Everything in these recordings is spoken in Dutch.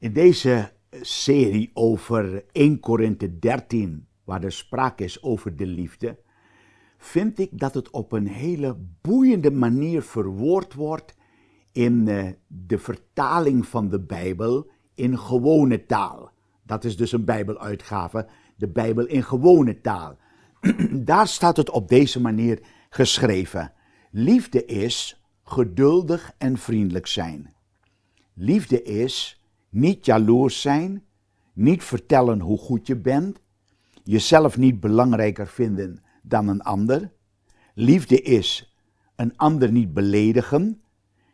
In deze serie over 1 Korinthe 13, waar er sprake is over de liefde, vind ik dat het op een hele boeiende manier verwoord wordt in eh, de vertaling van de Bijbel in gewone taal. Dat is dus een Bijbeluitgave, de Bijbel in gewone taal. Daar staat het op deze manier geschreven. Liefde is geduldig en vriendelijk zijn. Liefde is niet jaloers zijn, niet vertellen hoe goed je bent, jezelf niet belangrijker vinden dan een ander. Liefde is een ander niet beledigen,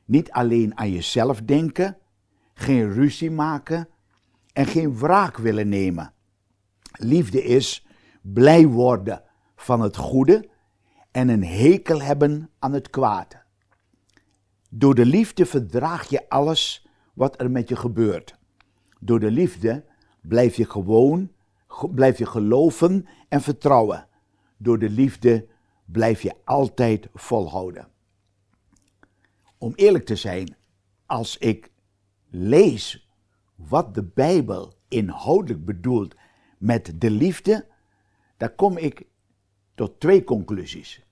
niet alleen aan jezelf denken, geen ruzie maken en geen wraak willen nemen. Liefde is blij worden van het goede en een hekel hebben aan het kwaad. Door de liefde verdraag je alles wat er met je gebeurt. Door de liefde blijf je gewoon, blijf je geloven en vertrouwen. Door de liefde blijf je altijd volhouden. Om eerlijk te zijn, als ik lees wat de Bijbel inhoudelijk bedoelt met de liefde, dan kom ik tot twee conclusies.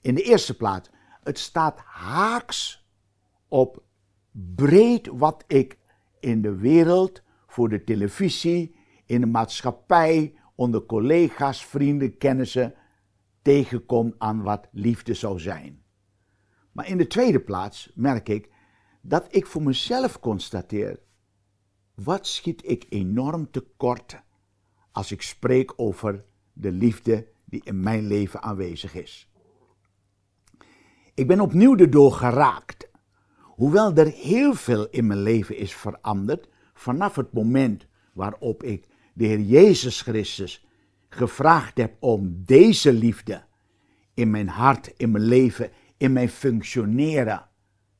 In de eerste plaats, het staat haaks op breed wat ik in de wereld, voor de televisie, in de maatschappij, onder collega's, vrienden, kennissen tegenkom aan wat liefde zou zijn. Maar in de tweede plaats merk ik dat ik voor mezelf constateer, wat schiet ik enorm tekort als ik spreek over de liefde die in mijn leven aanwezig is. Ik ben opnieuw erdoor geraakt. Hoewel er heel veel in mijn leven is veranderd vanaf het moment waarop ik de Heer Jezus Christus gevraagd heb om deze liefde in mijn hart, in mijn leven, in mijn functioneren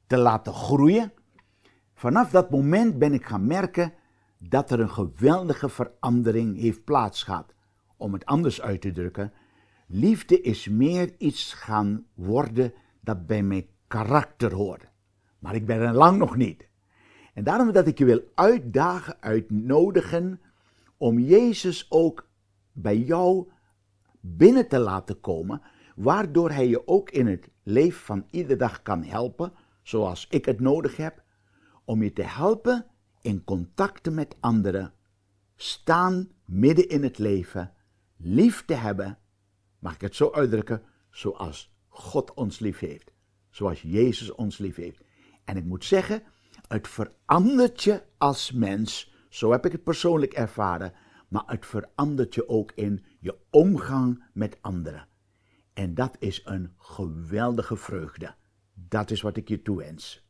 te laten groeien. Vanaf dat moment ben ik gaan merken dat er een geweldige verandering heeft plaatsgehad. Om het anders uit te drukken, liefde is meer iets gaan worden dat bij mijn karakter hoort. Maar ik ben er lang nog niet. En daarom dat ik je wil uitdagen, uitnodigen om Jezus ook bij jou binnen te laten komen, waardoor Hij je ook in het leven van iedere dag kan helpen, zoals ik het nodig heb, om je te helpen in contacten met anderen, staan midden in het leven, lief te hebben, mag ik het zo uitdrukken, zoals God ons lief heeft, zoals Jezus ons lief heeft. En ik moet zeggen, het verandert je als mens, zo heb ik het persoonlijk ervaren, maar het verandert je ook in je omgang met anderen. En dat is een geweldige vreugde. Dat is wat ik je toewens.